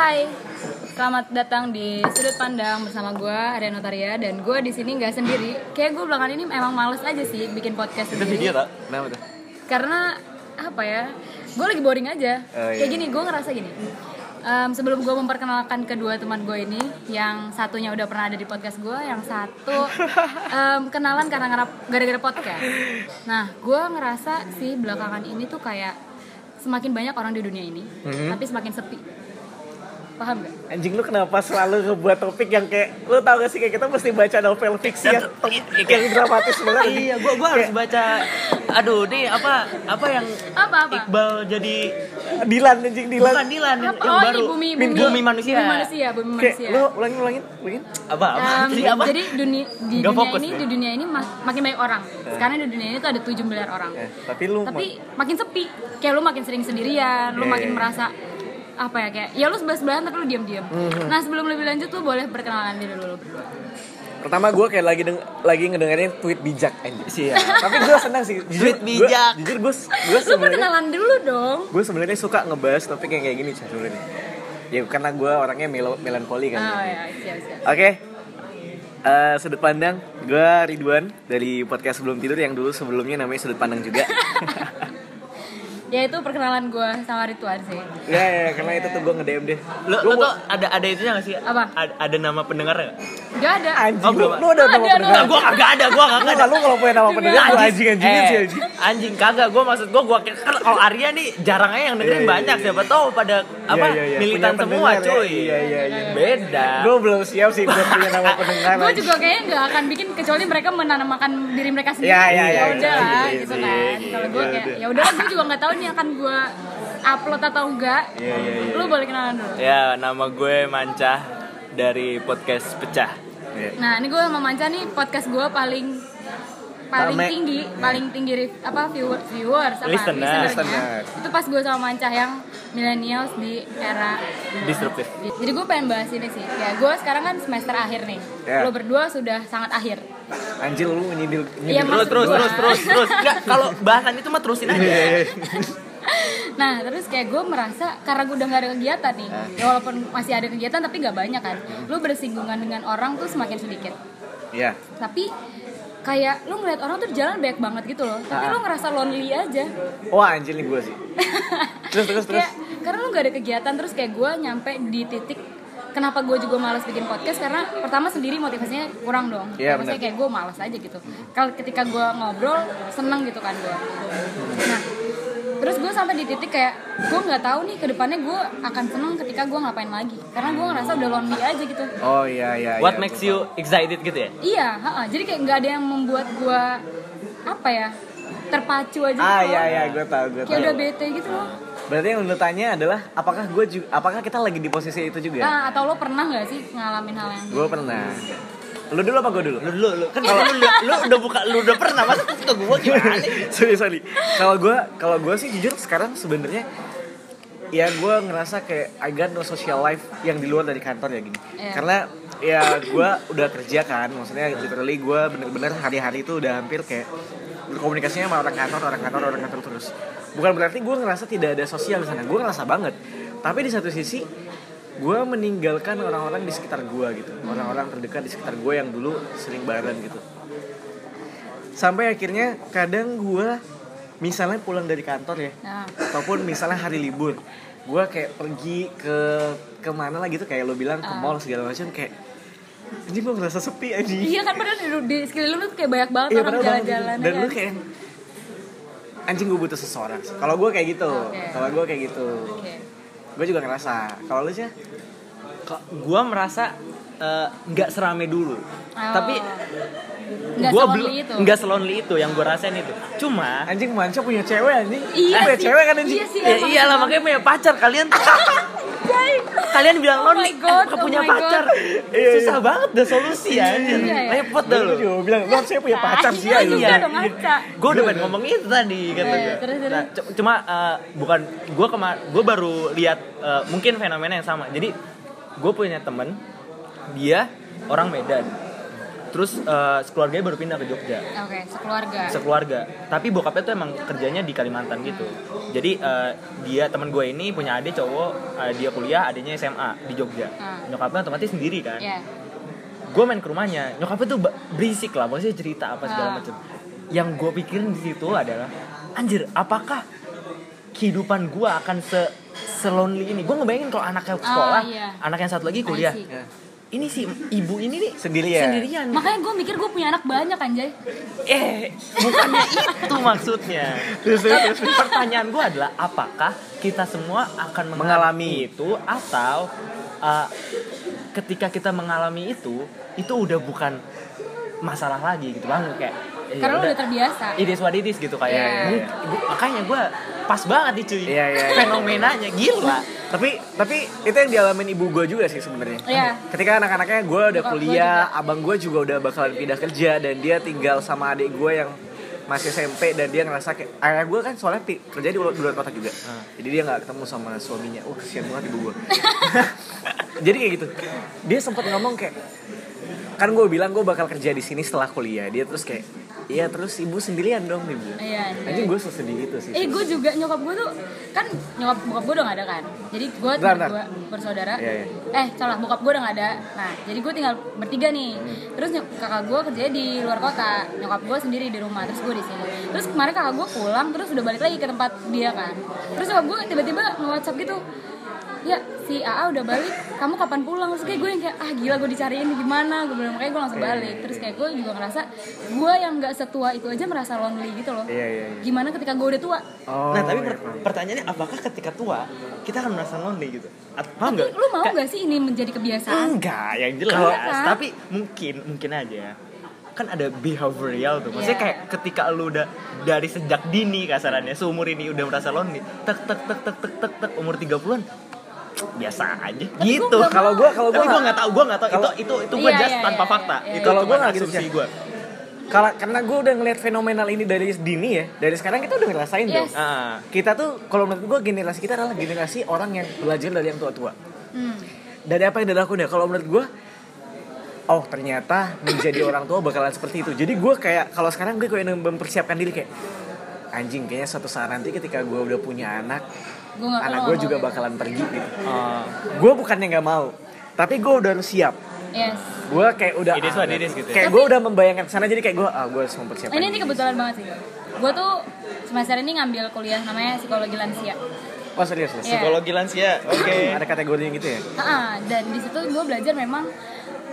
Hai, selamat datang di sudut pandang bersama gue Arya Notaria dan gue di sini nggak sendiri. Kayak gue belakangan ini emang males aja sih bikin podcast Itu sendiri. video tak? Kenapa tuh? Karena apa ya? Gue lagi boring aja. Oh, iya. Kayak gini, gue ngerasa gini. Em, sebelum gue memperkenalkan kedua teman gue ini, yang satunya udah pernah ada di podcast gue, yang satu em, kenalan karena ngarap gara-gara podcast. Nah, gue ngerasa sih belakangan ini tuh kayak semakin banyak orang di dunia ini, Mhm. tapi semakin sepi. Paham gak? Anjing lu kenapa selalu ngebuat topik yang kayak lu tau gak sih kayak kita mesti baca novel fiksi yang, yang dramatis banget Iya, gua gua harus baca. Aduh, nih apa apa yang Apa apa? Iqbal jadi Dilan anjing Dilan bukan Dilan yang, Apa? yang Oh, baru bumi, Bumi, bumi, manusia. Bumi manusia, bumi kayak manusia. lu ulangin ulangin ulangin Apa apa? Em, Jadi apa? Jadi dunia di Nggak dunia fokus ini gue. di dunia ini ma- makin banyak orang. Sekarang di dunia ini tuh ada 7 miliar orang. eh, tapi lu Tapi makin sepi. Kayak lu makin sering sendirian, lu Iya, makin iya. merasa apa ya kayak ya lu sebelah-sebelahan tapi lu diam-diam. Mhm. Nah, sebelum lebih lanjut lu boleh perkenalan diri dulu berdua. pertama gue kayak lagi deng lagi ngedengerin tweet bijak anjing Sih ya. tapi gue senang sih jujur Tweet bijak. gua, jujur gue gue Lu sebenarnya perkenalan dulu dong. gue sebenarnya suka ngebahas topik yang kayak gini sebenarnya ya karena gue orangnya melo melankoli kan Oh ya, siap siap. Oke. Eh, sudut pandang, gue Ridwan dari podcast sebelum tidur yang dulu sebelumnya namanya sudut pandang juga. Ya itu perkenalan gue sama Rituan sih. ya, ya, karena itu tuh gue nge DM deh. Lu, Gua lu tuh ada ada itunya gak sih? Apa? Ada, ada nama pendengar gak? Gak ada. anjing, Oh, lu, belum. lu ada nama Ada, pendengar. Gua kagak ada, gua Lu kagak ada. lu kalau punya nama pendengar, lu anjing anjingin sih eh, anjing. anjing kagak gue maksud gue gue kan kalau Arya nih jarang aja yang dengerin Iya, iya, banyak iya. siapa tahu pada apa militan Punya semua ya. cuy Iya, iya, iya. beda Gue belum siap sih buat punya nama pendengar. Gue anjing. juga kayaknya nggak akan bikin kecuali mereka menanamkan diri mereka sendiri. Ya, udah lah gitu kan. Kalau gue kayak ya udah gue juga nggak tahu nih akan gue upload atau enggak. Iya, iya, iya. Lu boleh kenalan dulu. ya nama gue Mancah dari podcast pecah Iya. Nah, ini gue sama Manca nih podcast gue paling paling Rame. tinggi, paling tinggi apa viewer, viewers apa Listener. Listener. Itu pas gue sama Manca yang millennials di era disruptif. Jadi gue pengen bahas ini sih. Ya gue sekarang kan semester akhir nih. Ya. lo berdua sudah sangat akhir. Anjir lu nyindir Iya, nyindir terus terus terus terus terus. Nggak, kalau bahasan itu mah terusin aja. Nah terus kayak gue merasa karena gue udah gak ada kegiatan nih. Ya walaupun masih ada kegiatan tapi gak banyak kan. Lu bersinggungan dengan orang tuh semakin sedikit. Iya. Tapi kayak lu ngeliat orang tuh jalan banyak banget gitu loh Tapi Ah. lu ngerasa lonely aja Wah anjir nih gue sih. Terus terus terus. Kayak, Karena lu gak ada kegiatan terus kayak gue nyampe di titik Kenapa gue juga malas bikin podcast karena pertama sendiri motivasinya kurang dong. Iya, Maksudnya benar. kayak gue malas aja gitu. Kalau ketika gue ngobrol seneng gitu kan gue. Nah terus gue sampai di titik kayak gue nggak tahu nih ke depannya gue akan seneng ketika gue ngapain lagi karena gue ngerasa udah lonely aja gitu Oh iya iya. what iya. makes you excited gitu ya iya ha-ha. jadi kayak nggak ada yang membuat gue apa ya terpacu aja Ah gitu iya loh. iya gue tahu gue kayak tahu. udah bete gitu loh Berarti yang lu tanya adalah apakah gue juga apakah kita lagi di posisi itu juga? nah atau lo pernah nggak sih ngalamin hal yang Gue pernah. Lu dulu apa gue dulu? lu dulu lu kan kalau lu, lu udah buka lu udah pernah masa tuh ke gue gimana sorry sorry. Kalau gue kalau gue sih jujur sekarang sebenarnya ya gue ngerasa kayak I got no social life yang di luar dari kantor ya gini. Iya. Karena ya gue udah kerja kan, maksudnya literally gue bener-bener hari-hari itu udah hampir kayak berkomunikasinya sama orang kantor, orang kantor, orang kantor terus. Bukan berarti gue ngerasa tidak ada sosial di sana, gue ngerasa banget. Tapi di satu sisi gue meninggalkan orang-orang di sekitar gue gitu, orang-orang terdekat di sekitar gue yang dulu sering bareng gitu sampai akhirnya kadang gue misalnya pulang dari kantor ya nah ataupun misalnya hari libur gue kayak pergi ke ke mana lah gitu kayak lo bilang ke Ah. mall segala macam kayak ini gue ngerasa sepi aja iya kan padahal di, di sekeliling lu tuh kayak banyak banget Iya, orang jalan-jalan dan ya lu kan? kayak anjing gue butuh seseorang kalau gue kayak gitu Oke. kalau gue kayak gitu Oke. gue juga ngerasa kalau lu sih gue merasa eh, nggak serame dulu. Oh. tapi gue belum itu? nggak selonely itu yang gue rasain itu. Cuma anjing manca punya cewek anjing. Iya Lu punya sih. cewek kan anjing? Iya sih. ya emang iyalah makanya punya pacar. Kalian kalian bilang Oh lonely my God, eh, oh punya my God. pacar. Iya, susah banget dah solusi ya Iya, iya. repot dah lu. juga bilang lu saya punya pacar sih Iya dong ngaca gue udah pengen ngomong itu tadi kata Iya, gue. Nah, cu- cuma eh, bukan gue kemar gue baru lihat eh, mungkin fenomena yang sama. Jadi gue punya temen dia orang Medan terus eh, sekeluarganya baru pindah ke Jogja Oke, sekeluarga. sekeluarga tapi bokapnya tuh emang kerjanya di Kalimantan gitu jadi eh, dia teman gue ini punya adik cowok eh, dia kuliah adiknya SMA di Jogja Ah. nyokapnya otomatis sendiri kan Iya. gue main ke rumahnya nyokapnya tuh berisik lah maksudnya cerita apa segala Ah. macam yang gue pikirin di situ adalah anjir apakah kehidupan gue akan se selonely ini gue ngebayangin kalau anaknya sekolah iya. anak yang satu lagi kuliah. Ya. ini si ibu ini nih Sendirian. sendirian Makanya gue mikir gue punya anak banyak anjay. eh bukannya itu maksudnya pertanyaan gue adalah apakah kita semua akan mengalami itu atau uh, ketika kita mengalami itu itu udah bukan masalah lagi gitu bang kayak ya Karena lo udah terbiasa. it is what it is gitu kayak Iya. mung- gua- makanya gue pas banget nih cuy Iya, iya, iya. fenomenanya gila tapi tapi itu yang dialamin ibu gue juga sih sebenarnya Iya. ketika anak-anaknya gue udah gua kuliah abang gue juga udah bakalan pindah kerja dan dia tinggal sama adik gue yang masih SMP dan dia ngerasa kayak ayah gue kan soalnya kerja di luar, kota juga Ah. jadi dia nggak ketemu sama suaminya wah kesian banget ibu gue jadi kayak gitu dia sempat ngomong kayak kan gue bilang gue bakal kerja di sini setelah kuliah dia terus kayak iya terus ibu sendirian dong ibu Iya. anjing gue sesedih itu sih Eh gue juga nyokap gue tuh kan nyokap bokap gue udah gak ada kan. Jadi gue berdua bersaudara. Iya, iya. Eh salah bokap gue udah gak ada. Nah jadi gue tinggal bertiga nih. Hmm. Terus kakak gue kerjanya di luar kota. Nyokap gue sendiri di rumah. Terus gue di sini. Terus kemarin kakak gue pulang terus udah balik lagi ke tempat dia kan. Terus nyokap gue tiba-tiba nge-whatsapp gitu. Ya si AA udah balik, kamu kapan pulang? Terus kayak gue yang kayak ah gila gue dicariin gimana, gue bilang makanya gue langsung balik. Terus kayak gue juga ngerasa gue yang nggak setua itu aja merasa lonely gitu loh. iya iya iya Gimana ketika gue udah tua? oh, nah tapi iya, per- pertanyaannya apakah ketika tua kita akan merasa lonely gitu At- paham Tapi lu mau nggak sih ini menjadi kebiasaan? Enggak, yang jelas. Kalau- kan? Tapi mungkin mungkin aja kan ada behavioral tuh. Maksudnya Iya. kayak ketika lu udah dari sejak dini kasarannya seumur ini udah merasa lonely, tek tek tek tek tek tek, tek umur 30-an biasa aja Tapi gitu. Kalau gua kalau Tapi gua gua nggak tahu, gua nggak tahu itu itu itu gua Iya, just iya, tanpa iya, fakta. iya, Itu Kalau gua cuma nggak gitu, asumsi Cak. gua. Kalau karena gue udah ngeliat fenomenal ini dari dini ya, dari sekarang kita udah ngerasain Yes. dong. Ah, Kita tuh kalau menurut gue generasi kita adalah generasi orang yang belajar dari yang tua-tua. Hmm. Dari apa yang dilakukan ya? Kalau menurut gue, oh ternyata menjadi orang tua bakalan seperti itu. Jadi gue kayak kalau sekarang gue kayak mempersiapkan diri kayak anjing kayaknya suatu saat nanti ketika gue udah punya anak, Gua anak gue juga ya? bakalan pergi gitu. ah. Gue bukannya nggak mau, tapi gue udah siap. Yes. Gue kayak udah It is what it is gitu ya. kayak gue udah membayangkan sana jadi kayak gue ah gue harus mempersiapkan. Ini, ini kebetulan banget sih. Gue tuh semester ini ngambil kuliah namanya psikologi lansia. Oh serius, serius. Iya. Psikologi lansia. Oke. Ada kategorinya gitu ya? Ah, dan di situ gue belajar memang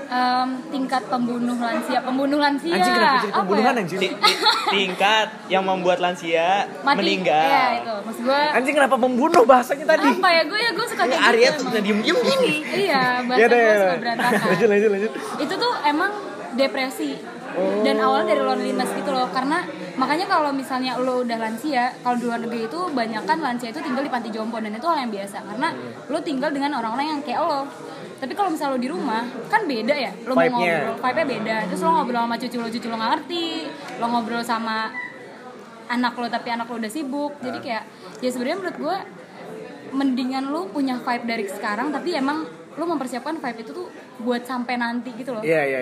em, tingkat pembunuh lansia, pembunuh lansia. Anjing kenapa jadi pembunuhan ya? anjing? Ti- ti- tingkat yang membuat lansia Mati. meninggal. Iya itu. Maksud gue Anjing kenapa membunuh bahasanya tadi? apa ya gue ya gue suka kayak Arya gitu tuh diem diem gini. Iya, bahasa Ya gue ya suka udah. berantakan. Lanjut, lanjut, lanjut. itu tuh emang depresi dan awalnya dari loneliness gitu loh karena makanya kalau misalnya lo udah lansia kalau di luar negeri itu banyak kan lansia itu tinggal di panti jompo dan itu hal yang biasa karena lo tinggal dengan orang-orang yang kayak lo. Tapi kalau misalnya lo di rumah kan beda ya lo mau ngobrol vibe-nya beda. Terus lo ngobrol sama cucu lo cucu lo nggak ngerti lo ngobrol sama anak lo tapi anak lo udah sibuk. Jadi kayak ya sebenarnya menurut gue mendingan lo punya vibe dari sekarang tapi emang lo mempersiapkan vibe itu tuh buat sampai nanti gitu loh. Iya, iya,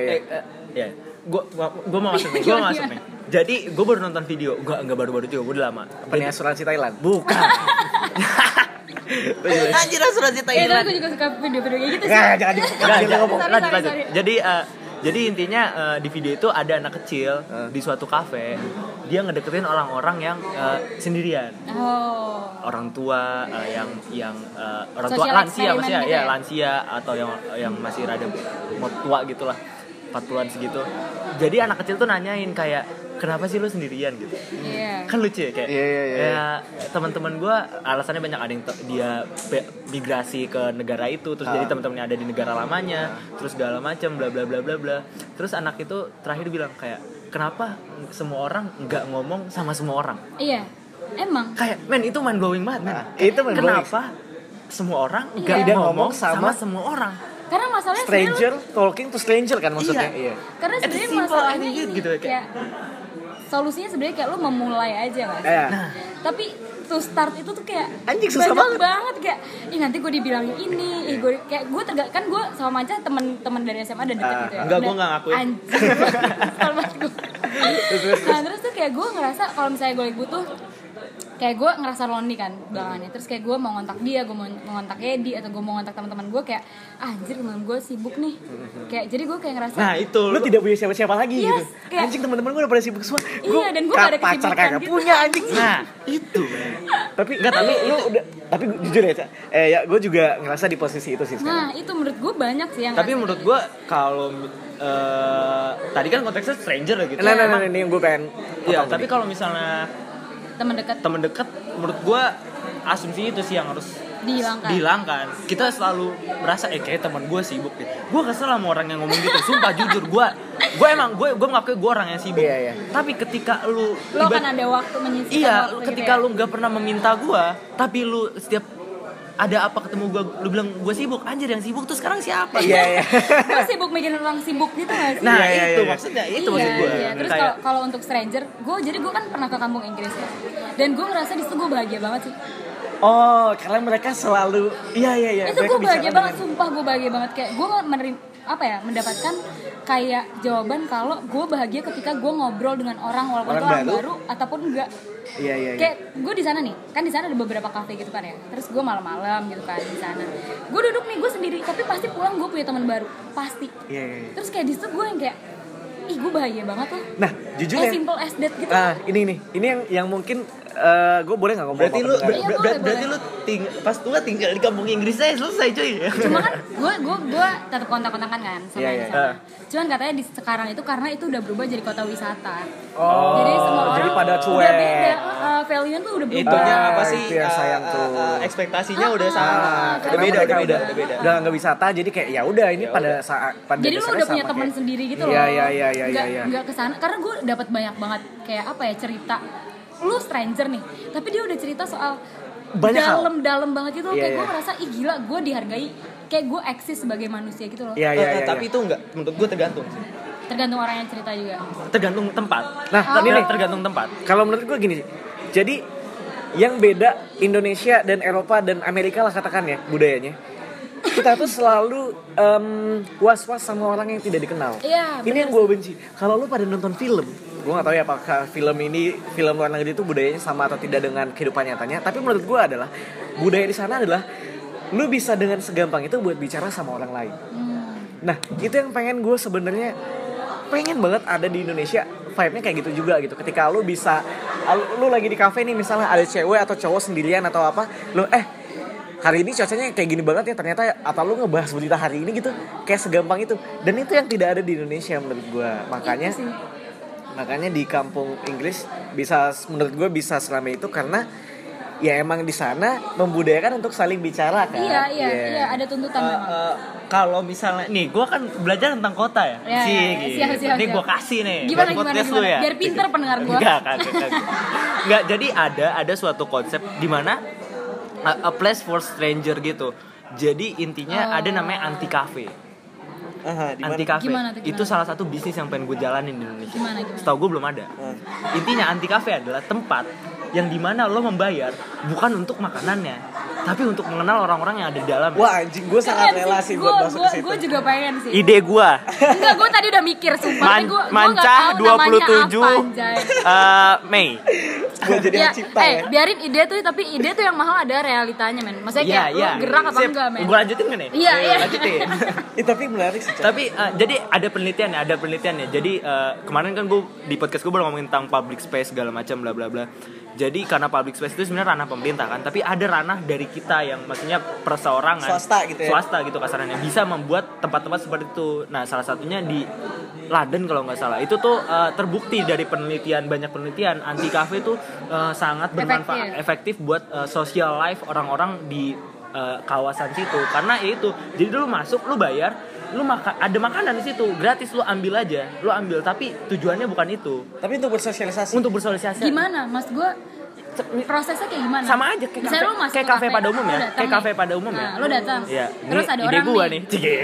iya. Ya. Gua, gua, gua mau masuk nih, gua mau masuk nih. Jadi gua baru nonton video, gua enggak baru-baru juga, gua udah lama. Apa nih asuransi Thailand? Bukan. Anjir asuransi ya tapi gue juga suka video-video kayak gitu sih Enggak, jangan ngomong. Sorry, lanjut, sorry, lanjut. sorry. Jadi eh, jadi intinya eh, di video itu ada anak kecil Eh. di suatu kafe, dia ngedeketin orang-orang yang eh, sendirian. oh Orang tua eh, yang yang eh, orang tua Social lansia experiment maksudnya gitu ya, ya? lansia atau yang yang masih rada tua gitulah. 40-an segitu. Jadi anak kecil tuh nanyain kayak kenapa sih lu sendirian gitu. iya kan lucu ya kayak Iya, iya, iya. ya, teman-teman gue alasannya banyak ada yang dia migrasi ke negara itu terus Ah. jadi teman-temannya ada di negara lamanya terus segala macam bla bla bla bla bla terus anak itu terakhir bilang kayak kenapa semua orang nggak ngomong sama semua orang iya emang kayak men itu mind blowing banget men Ah, itu mind blowing. kenapa semua orang Iya. nggak Tidak ngomong ngomong sama, sama semua orang karena masalahnya Stranger talking to stranger kan maksudnya. Iya. Iya. karena sebenarnya masalahnya ini gitu ya, kayak- kayak solusinya sebenarnya kayak lo memulai aja kan Iya. tapi to start itu tuh kayak Anjing, susah banyak banget. kayak ih nanti gue dibilangin ini ih gue kayak gue terga kan gue sama Manca temen-temen dari SMA ada deket Ah, gitu ya enggak, gue Dan- nggak ngakuin. anjing banget nah terus tuh kayak gue ngerasa kalau misalnya gue lagi butuh kayak gue ngerasa lonely kan belakangannya terus kayak gue mau ngontak dia gue mau mau ngontak Edi atau gue mau ngontak teman-teman gue kayak ah, anjir teman gue sibuk nih. Kayak jadi gue kayak ngerasa nah itu. Lu tidak punya siapa-siapa lagi Yes, gitu. kayak- anjing teman-teman gue udah pada sibuk semua. Iya, Gua dan nggak ada pacar kagak gitu. punya anjing. Nah itu tapi enggak tapi lu udah tapi jujur ya eh ya gue juga ngerasa di posisi itu sih sekarang. Nah itu menurut gue banyak sih yang tapi menurut kayak gua kalau eh, tadi kan konteksnya stranger ya gitu. Nah nah nah Emang- ini yang gue pengen Iya, tapi kalau misalnya gitu. Teman dekat temen dekat menurut gua asumsi itu sih yang harus dihilangkan dihilangkan kita selalu merasa eh kayak teman gue sibuk deh. Gue kesel sama orang yang ngomong gitu sumpah jujur. Gue gue emang gue gue mengakui gue orang yang sibuk. Iya, iya. tapi ketika lu lo tiba- kan ada waktu menyisihkan iya waktu gitu ketika ya. lu nggak pernah meminta gue tapi lu setiap ada apa ketemu gue lu bilang gue sibuk. Anjir yang sibuk tuh sekarang siapa? Iya iya. Gue sibuk mikirin orang sibuk gitu gak sih? Nah Iya, iya, itu iya. maksudnya itu iya, maksud gue iya. terus kalau kalau untuk stranger gue jadi gue kan pernah ke kampung Inggris ya. Dan gue ngerasa di situ gue bahagia banget sih. Oh karena mereka selalu iya iya iya. Itu gue bahagia banget dengan- sumpah gue bahagia banget. Kayak gue menerima apa ya mendapatkan kayak jawaban kalau gue bahagia ketika gue ngobrol dengan orang walaupun Orang itu orang baru. baru ataupun enggak. Iya iya iya. Kayak gue di sana nih kan di sana ada beberapa kafe gitu kan ya. Terus gue malam-malam gitu kan di sana. Gue duduk nih gue sendiri tapi pasti pulang gue punya teman baru pasti. Iya iya iya. terus kayak di situ gue yang kayak ih gue bahagia banget tuh nah jujur as ya. simple as that gitu. Ah ini nih. Ini yang yang mungkin gue boleh nggak ngomong berarti lu ber- Iya, ber- boleh, berarti lu ting pas tua tinggal di kampung Inggris aja selesai cuy. Cuma kan gue gue gue tetap kontak-kontakan kan sama Iya, yang iya. di sana. Ah. cuman katanya di sekarang itu karena itu udah berubah jadi kota wisata. Oh jadi semua orang jadi pada udah cuek. beda uh, value tuh udah berubah. Itunya Ah, apa sih? itu yang eh, sayang eh, tuh. eh, ekspektasinya udah Ah, sama. ah, udah karena beda mereka udah beda udah- udah beda. udah nggak wisata jadi kayak ya udah ini pada saat pada jadi lu udah punya sama teman sendiri gitu iya loh. iya iya iya nggak iya. nggak ke sana karena gue dapat banyak banget kayak apa ya cerita lu stranger nih tapi dia udah cerita soal Banyak hal. dalam-dalam banget gitu Iya, kayak iya. gue merasa ih gila gue dihargai kayak gue eksis sebagai manusia gitu loh iya Eh, iya eh, iya tapi iya. itu enggak menurut gue tergantung tergantung orang yang cerita juga tergantung tempat nah Oh. ini nih tergantung tempat kalau menurut gue gini sih jadi yang beda Indonesia dan Eropa dan Amerika lah katakan ya budayanya kita tuh selalu was-was sama orang yang tidak dikenal Iya, ini yang gue benci kalau lu pada nonton film gue gak tahu ya apakah film ini film luar negeri itu budayanya sama atau tidak dengan kehidupan nyatanya tapi menurut gue adalah budaya di sana adalah lu bisa dengan segampang itu buat bicara sama orang lain Hmm. Nah, itu yang pengen gue sebenarnya pengen banget ada di Indonesia vibe-nya kayak gitu juga gitu. Ketika lu bisa lu, lu lagi di cafe nih misalnya ada cewek atau cowok sendirian atau apa, lu eh hari ini cuacanya kayak gini banget ya ternyata atau lu ngebahas berita hari ini gitu kayak segampang itu dan itu yang tidak ada di Indonesia menurut gue makanya sih. makanya di kampung Inggris bisa menurut gue bisa selama itu karena ya emang di sana membudayakan untuk saling bicara kan iya iya Iya. iya ada tuntutan memang eh, kalau misalnya nih gue kan belajar tentang kota ya, Ya, sih ya, gitu. siap, siap, ini siap. gue kasih nih Gimana, buat gimana, gimana? lu ya Biar pinter pendengar gua. Enggak, kan, kan. Enggak, jadi ada ada suatu konsep di mana a, a place for stranger gitu. Jadi intinya Oh. ada namanya anti cafe Aha, di mana? anti cafe Gimana itu salah satu bisnis yang pengen gue jalanin di Indonesia. Gimana, gimana? setahu gue belum ada. Intinya anti cafe adalah tempat yang di mana lo membayar bukan untuk makanannya tapi untuk mengenal orang-orang yang ada di dalam Wah anjing gue sangat rela sih buat masuk ke situ. gue juga pengen sih ide gue enggak gue tadi udah mikir sumpah Man, gue Mancah 27 anjay. eh, Mei Gue jadi ya, yang cipta eh, ya. biarin ide tuh tapi ide tuh yang mahal ada realitanya men maksudnya kayak lu gerak apa Sip. enggak men Gua lanjutin kan nih? Iya, iya. Lanjutin. Eh, tapi menarik sih. Tapi eh, jadi ada penelitian ya, ada penelitian ya. Jadi eh, kemarin kan gue di podcast gue baru ngomongin tentang public space segala macam bla bla bla. Jadi karena public space itu sebenarnya ranah pemerintah kan, tapi ada ranah dari kita yang maksudnya perseorangan Swasta gitu ya. Swasta gitu kasarnya bisa membuat tempat-tempat seperti itu. Nah, salah satunya di London kalau nggak salah. Itu tuh eh, terbukti dari penelitian banyak penelitian anti cafe itu eh, sangat bermanfaat efektif buat eh, social life orang-orang di eh, kawasan situ karena ya itu jadi lu masuk lu bayar lu makan ada makanan di situ gratis lu ambil aja lu ambil tapi tujuannya bukan itu Tapi untuk bersosialisasi. untuk bersosialisasi gimana mas gue prosesnya kayak gimana sama aja kayak Misalnya kafe, lu masuk kayak ke kafe pada umum ya kayak nih. kafe pada umum ya nah, lu datang Iya, terus ini ada ide orang gua nih, nih.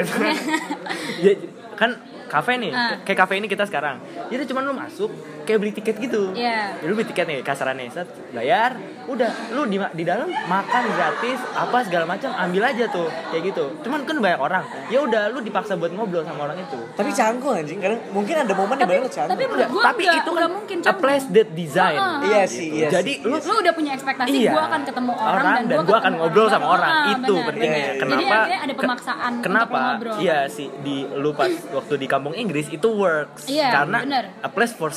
Ya, kan kafe nih Ah. kayak kafe ini kita sekarang jadi cuma lu masuk kayak beli tiket gitu Iya. Ya, lu beli tiket nih kasarannya set bayar udah lu di di dalam makan gratis apa segala macam ambil aja tuh kayak gitu cuman kan banyak orang ya udah lu dipaksa buat ngobrol sama orang itu Tapi canggung anjing, kadang mungkin ada momen di Tapi, mana canggung. tapi tapi enggak, itu kan enggak mungkin a canggung. place that design ah. Iya sih, iya jadi sih, lu iya lu udah punya ekspektasi Iya. gue akan ketemu orang, Orang dan, dan gua akan ngobrol sama orang. Itu benar, pentingnya. benar. Kenapa? jadi akhirnya ada ke- pemaksaan kenapa untuk iya sih di lu pas waktu di kampung Inggris itu works Iya, karena bener. a place for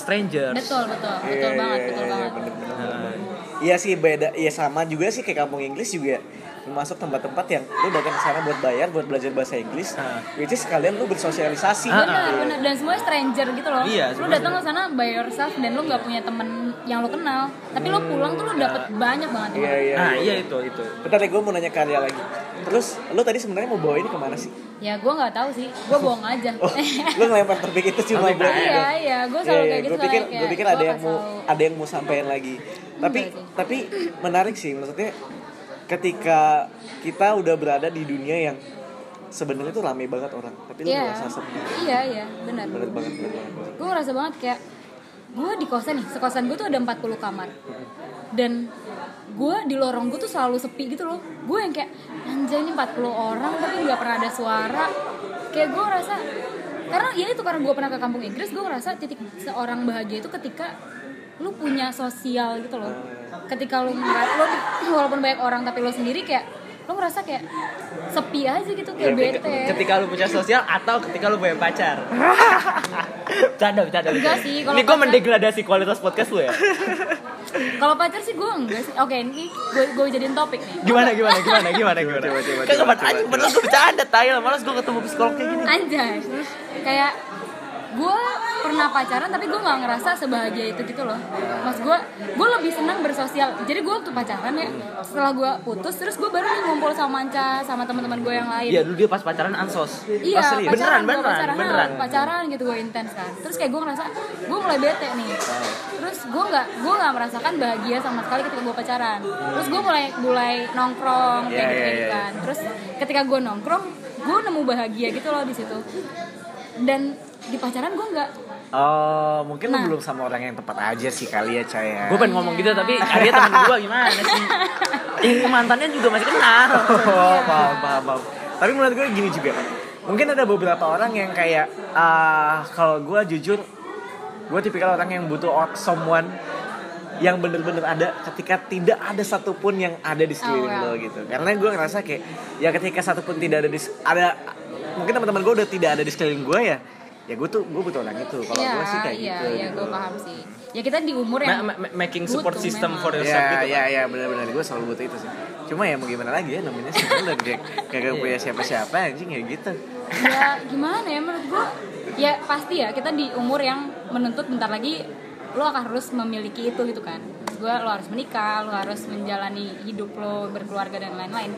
strangers betul betul. Betul Iya, banget iya, betul iya, banget. bener-bener. Nah, Iya sih beda, iya sama juga sih kayak kampung Inggris juga. Termasuk tempat-tempat yang lu datang ke sana buat bayar buat belajar bahasa Inggris, Ah. which is sekalian lu bersosialisasi. Ah, benar Iya. benar dan semuanya stranger gitu loh. Iya, lu datang ke sana by yourself dan lu nggak punya temen yang lu kenal tapi lu pulang tuh lu dapet banyak banget Iya iya. nah iya. iya itu itu Bentar deh gue mau nanya karya lagi. Terus lu tadi sebenarnya mau bawa ini ke mana sih? ya gue nggak tahu sih gue bohong aja Oh, lu ngelempar topik itu cuma Topik buat iya iya gue selalu kayak gitu gue pikir, gue pikir ada yang mau ada yang mau sampaikan lagi. Tapi tapi menarik sih maksudnya ketika kita udah berada di dunia yang sebenarnya tuh rame banget orang, tapi lu Iya, merasa sepi. iya, iya, benar. Bener banget, bener banget. Gue ngerasa banget kayak gue di kosan nih, sekosan gue tuh ada 40 kamar. Dan gue di lorong gue tuh selalu sepi gitu loh. Gue yang kayak anjay ini 40 orang tapi nggak pernah ada suara. Kayak gue ngerasa karena ya itu karena gue pernah ke kampung Inggris, gue ngerasa titik seorang bahagia itu ketika lu punya sosial gitu loh. Ketika lu lu walaupun banyak orang tapi lu sendiri kayak lu ngerasa kayak sepi aja gitu kayak bete. ketika lu punya sosial atau ketika lu punya pacar bercanda bercanda Enggak sih, kalau ini gue mendegradasi kualitas podcast lu ya Kalau pacar sih gue enggak sih. Oke, ini gue gue jadiin topik nih. gimana gimana gimana gimana gimana coba, coba, kan coba, aja bener gue bercanda tayal malas gue ketemu psikolog kayak gini Anjay. Kayak gue pernah pacaran tapi gue nggak ngerasa sebahagia itu gitu loh. Mas gue gue lebih senang bersosial. Jadi gue waktu pacaran ya setelah gue putus terus gue baru nih ngumpul sama Manca sama teman-teman gue yang lain. Iya dulu dia pas pacaran ansos Iya, Oh, pacaran, beneran beneran pacaran, beneran pacaran gitu gue intens kan. Terus kayak gue ngerasa gue mulai bete nih. Terus gue nggak gue nggak merasakan bahagia sama sekali ketika gue pacaran. Terus gue mulai mulai nongkrong kayak Iya, gitu, iya, gitu iya. kan. Terus ketika gue nongkrong, gue nemu bahagia gitu loh di situ. Dan di pacaran gue nggak. Oh, mungkin Nah. lu belum sama orang yang tepat aja sih kali ya, Cah ya. gue pengen ngomong gitu tapi Arya temen gue gimana sih yang mantannya juga masih kenal Oh, paham, paham, paham. Tapi menurut gue gini juga. Mungkin ada beberapa orang yang kayak ah kalau gue jujur gue tipikal orang yang butuh someone yang bener-bener ada ketika tidak ada satupun yang ada di sekeliling Oh, lo wow. gitu. Karena gue ngerasa kayak ya ketika satupun tidak ada di ada mungkin teman-teman gue udah tidak ada di sekeliling gue ya ya gue tuh gue butuh orang itu kalau Iya, gue sih kayak iya, gitu iya, gitu. gue paham sih. Ya kita di umur yang ma- ma- making support butuh system memang. for yourself Ya, gitu ya, ya, benar-benar gue selalu butuh itu sih. Cuma ya mau gimana lagi ya namanya sih udah kayak kagak punya siapa-siapa anjing ya gitu. ya gimana ya menurut gue ya pasti ya kita di umur yang menuntut bentar lagi lo akan harus memiliki itu gitu kan gue lo harus menikah lo harus menjalani hidup lo berkeluarga dan lain-lain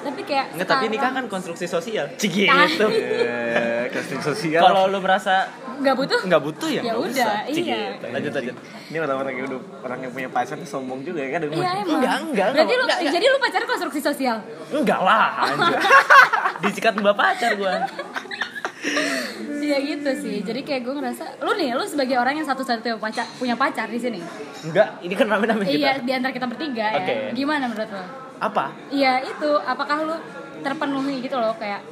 tapi kayak Enggak, tapi nikah kan konstruksi sosial. Cigi gitu. Eh, kasting sosial. Kalau lu merasa nggak butuh nggak butuh ya Ya nggak udah, iya. Gitu. Lanjut lanjut. ini orang-orang yang udah orang yang punya pacar tuh sombong juga ya kan iya emang Enggak, enggak, berarti lu enggak. jadi lu pacaran konstruksi sosial Enggak lah, anjir. Disikat mbak pacar gua. Iya gitu sih jadi kayak gue ngerasa lu nih lu sebagai orang yang satu-satunya pacar punya pacar di sini Enggak, ini kan rame-rame kita. iya di antara kita bertiga Oke. ya gimana menurut lo Apa? Iya itu, apakah lu terpenuhi gitu loh kayak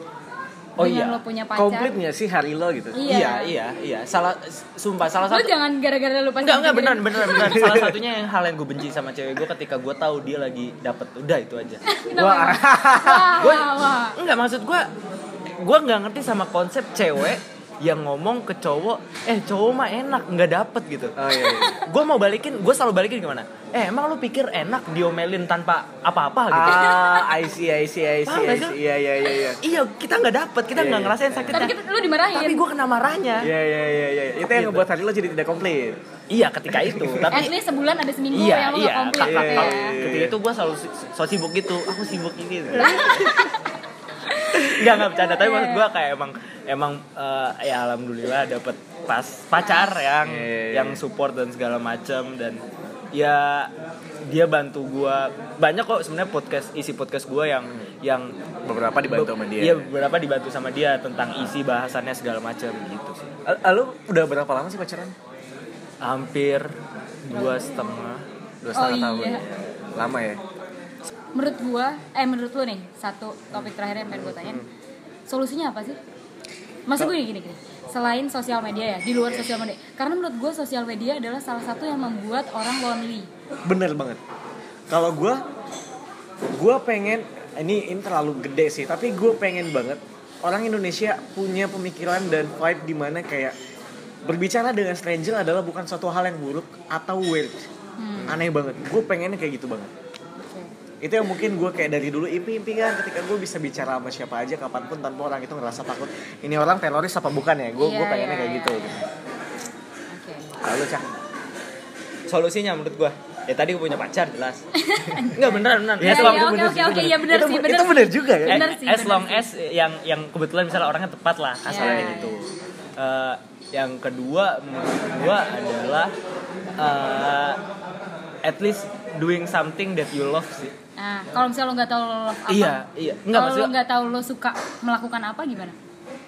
Oh iya. lo punya pacar? komplit sih hari lo gitu Iya. Iya, iya, iya. Salah sumpah salah Lu satu jangan gara-gara lu pacaran. Enggak, enggak beneran, beneran, beneran. Salah satunya yang hal yang gue benci sama cewek gue ketika gue tahu dia lagi dapet udah itu aja. Wah. Wah, Gue wah, wah. enggak maksud gue gue nggak ngerti sama konsep cewek yang ngomong ke cowok, eh cowok mah enak nggak dapet gitu. oh iya, iya. Gue mau balikin, gue selalu balikin gimana? Eh emang lu pikir enak diomelin tanpa apa-apa gitu? ah I see I see I see, Paham I see. iya iya iya iya Iya kita nggak dapet, kita Iya, nggak iya. ngerasain Tapi sakitnya. kita, lu dimarahin. Tapi gue kena marahnya. iya iya iya iya itu yang Gitu. ngebuat hari lo jadi tidak komplit Iya ketika itu, At tapi least sebulan ada seminggu iya yang lu iya gak komplit gitu iya, ya. iya. ketika itu gue selalu so sibuk gitu aku sibuk ini nggak nggak bercanda tapi maksud gue kayak emang emang eh, ya alhamdulillah dapet pas pacar yang Iya, iya, iya. yang support dan segala macam dan ya dia bantu gua banyak kok sebenarnya podcast isi podcast gua yang yang beberapa dibantu sama dia Iya, beberapa dibantu sama dia tentang isi bahasannya segala macam gitu sih. Al- Lalu udah berapa lama sih pacaran? Hampir dua setengah. Dua setengah Oh, tahun. iya. Lama ya? Menurut gua eh menurut lu nih satu topik terakhir yang pengen gue tanyain solusinya apa sih maksud gue gini gini selain sosial media ya di luar sosial media karena menurut gue sosial media adalah salah satu yang membuat orang lonely Bener banget. Kalau gue, gue pengen ini ini terlalu gede sih, tapi gue pengen banget orang Indonesia punya pemikiran dan vibe di mana kayak berbicara dengan stranger adalah bukan suatu hal yang buruk atau weird. Aneh banget. Gue pengennya kayak gitu banget. Itu yang mungkin gue kayak dari dulu impi-impi kan ketika gue bisa bicara sama siapa aja kapan pun tanpa orang itu ngerasa takut. Ini orang teroris apa bukan ya? Gue gue Iya, pengennya iya, kayak iya. gitu. gitu. oke Lalu cah. Solusinya menurut gua ya tadi gua punya pacar jelas. Enggak beneran beneran. Ya, As long- ya, oke oke oke iya benar Itu- sih itu benar bener juga ya? benar Eh, sih as long as yang yang kebetulan misalnya orangnya tepat lah asalnya Iya, gitu. Eh, yang kedua menurut gua adalah eh, at least doing something that you love sih. Nah kalau misalnya lo nggak tahu lo love apa Iya, iya. Enggak kalau lo nggak tahu lo suka melakukan apa gimana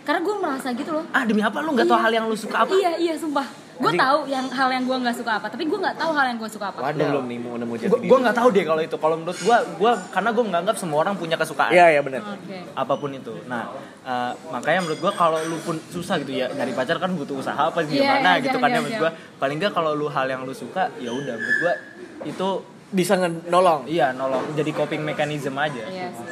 karena gue merasa gitu loh ah demi apa lu nggak tahu Iya. hal yang lu suka apa? iya iya sumpah gue tahu yang hal yang gue nggak suka apa tapi gue nggak tahu hal yang gue suka apa Waduh, belum nih mau nemu diri. gua nggak tahu deh kalau itu. Kalau menurut gua, gua karena gua menganggap semua orang punya kesukaan. Iya, iya benar. oke apa pun itu. Nah, eh, makanya menurut gua kalau lu pun susah gitu ya nyari pacar kan butuh usaha apa Iya, gimana iya, gitu siap, kan ya siap, menurut siap. gua. Paling nggak kalau lu hal yang lu suka ya udah menurut gua itu Bisa nolong iya nolong jadi coping mechanism aja. iya sih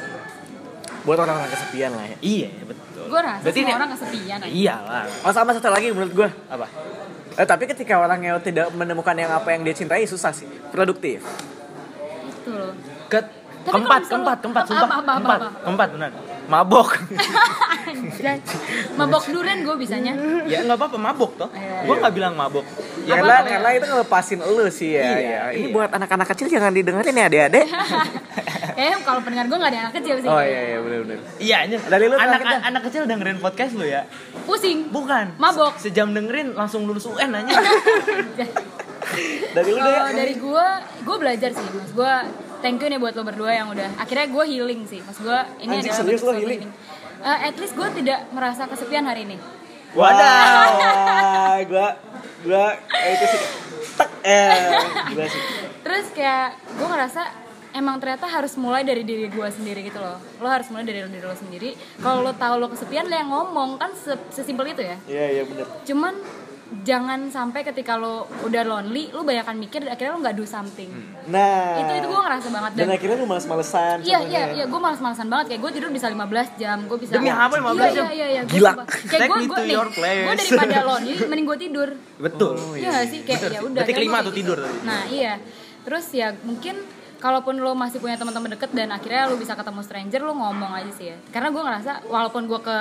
buat orang-orang kesepian lah ya. Iya, betul. gue rasa Berarti semua ini- orang kesepian aja. Iyalah. Oh sama satu lagi menurut gue. Apa? Eh, tapi ketika orangnya tidak menemukan yang apa yang dia cintai susah sih. Produktif. itu loh Ke Tapi keempat, keempat, keempat, apa, sumpah. apa, apa, keempat, apa? keempat benar. Mabok. Mabok durian gue bisanya ya nggak apa-apa mabok toh. Iya. Gua nggak bilang mabok. Ya, Apa karena, ya? karena itu ngelepasin elu sih ya. Iya, ya. Ini iya. buat anak-anak kecil jangan didengerin ya adik-adik. eh kalau pendengar gue gak ada anak kecil sih oh iya iya benar-benar. Iya, aja. Dari lu anak dah. anak kecil dengerin podcast lu ya. pusing Bukan. Mabok. Se- Sejam dengerin langsung lulus UN aja. Dari lu deh. dari gue gue belajar sih mas gue thank you nih buat lo berdua yang udah akhirnya gue healing sih mas gue ini Anjing, adalah serius lo healing? Eh, at least gue tidak merasa kesepian hari ini Wadaw. gua gua eh, itu sih tek eh gila sih. terus kayak gue ngerasa emang ternyata harus mulai dari diri gue sendiri gitu loh lo harus mulai dari diri lo sendiri kalau lo tahu lo kesepian lo yang ngomong kan se- sesimpel itu ya Iya iya benar. cuman jangan sampai ketika lo udah lonely lo banyak mikir dan akhirnya lo nggak do something Nah. itu itu gue ngerasa banget Dan dan akhirnya lu males-malesan. Iya iya iya gue malas-malasan banget kayak gue tidur bisa 15 jam gue bisa Demi apa 15 iya, jam? Iya iya iya gua Gila. sumpah. Kayak gue gue nih gue daripada lonely mending gue tidur Betul. Iya gak sih kayak ya udah Berarti kelima gua tuh tidur gitu. tadi. Nah iya terus ya mungkin kalaupun lo masih punya teman-teman deket dan akhirnya lo bisa ketemu stranger lo ngomong aja sih ya karena gue ngerasa walaupun gue ke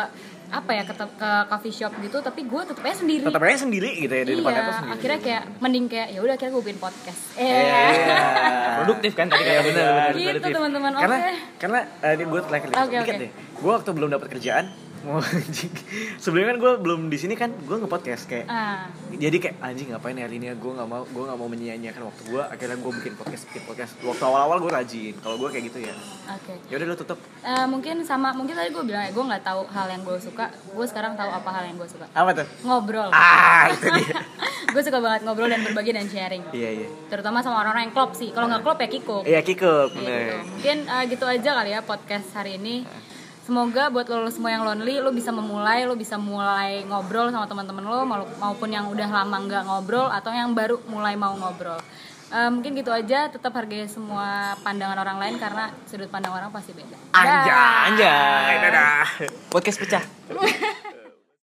apa ya ke, ke coffee shop gitu tapi gue tetep aja sendiri Tetap aja sendiri gitu ya di depan iya atas sendiri. akhirnya kayak mending kayak ya udah akhirnya gue bikin podcast eh Iya. Produktif kan tadi kayak benar gitu teman-teman oke Karena karena eh, ini gue terakhir dikit oke. deh. Gue waktu belum dapat kerjaan, mau anjing. Sebelumnya kan gue belum di sini kan, gue nge-podcast kayak ah. jadi kayak anjing ngapain ya hari ini gue nggak mau gue nggak mau menyia-nyiakan waktu gue akhirnya gue bikin podcast bikin podcast. Waktu awal-awal gue rajin kalau gue kayak gitu ya. Oke. Ya udah lu tutup. Eh, mungkin sama mungkin tadi gue bilang ya gue nggak tahu hal yang gue suka. Gue sekarang tahu apa hal yang gue suka. Apa tuh? Ngobrol. Ah itu dia. Gue suka banget ngobrol dan berbagi dan sharing. Iya iya. Terutama sama orang-orang yang klop sih. Kalau nggak klop ya kiko iya Kiko Gitu. bener. mungkin eh, gitu aja kali ya podcast hari ini semoga buat lo semua yang lonely lo bisa memulai lo bisa mulai ngobrol sama teman-teman lo mau- maupun yang udah lama nggak ngobrol atau yang baru mulai mau ngobrol. Eh, mungkin gitu aja tetap hargai semua pandangan orang lain karena sudut pandang orang pasti beda. Anjay anjay dadah. Podcast pecah.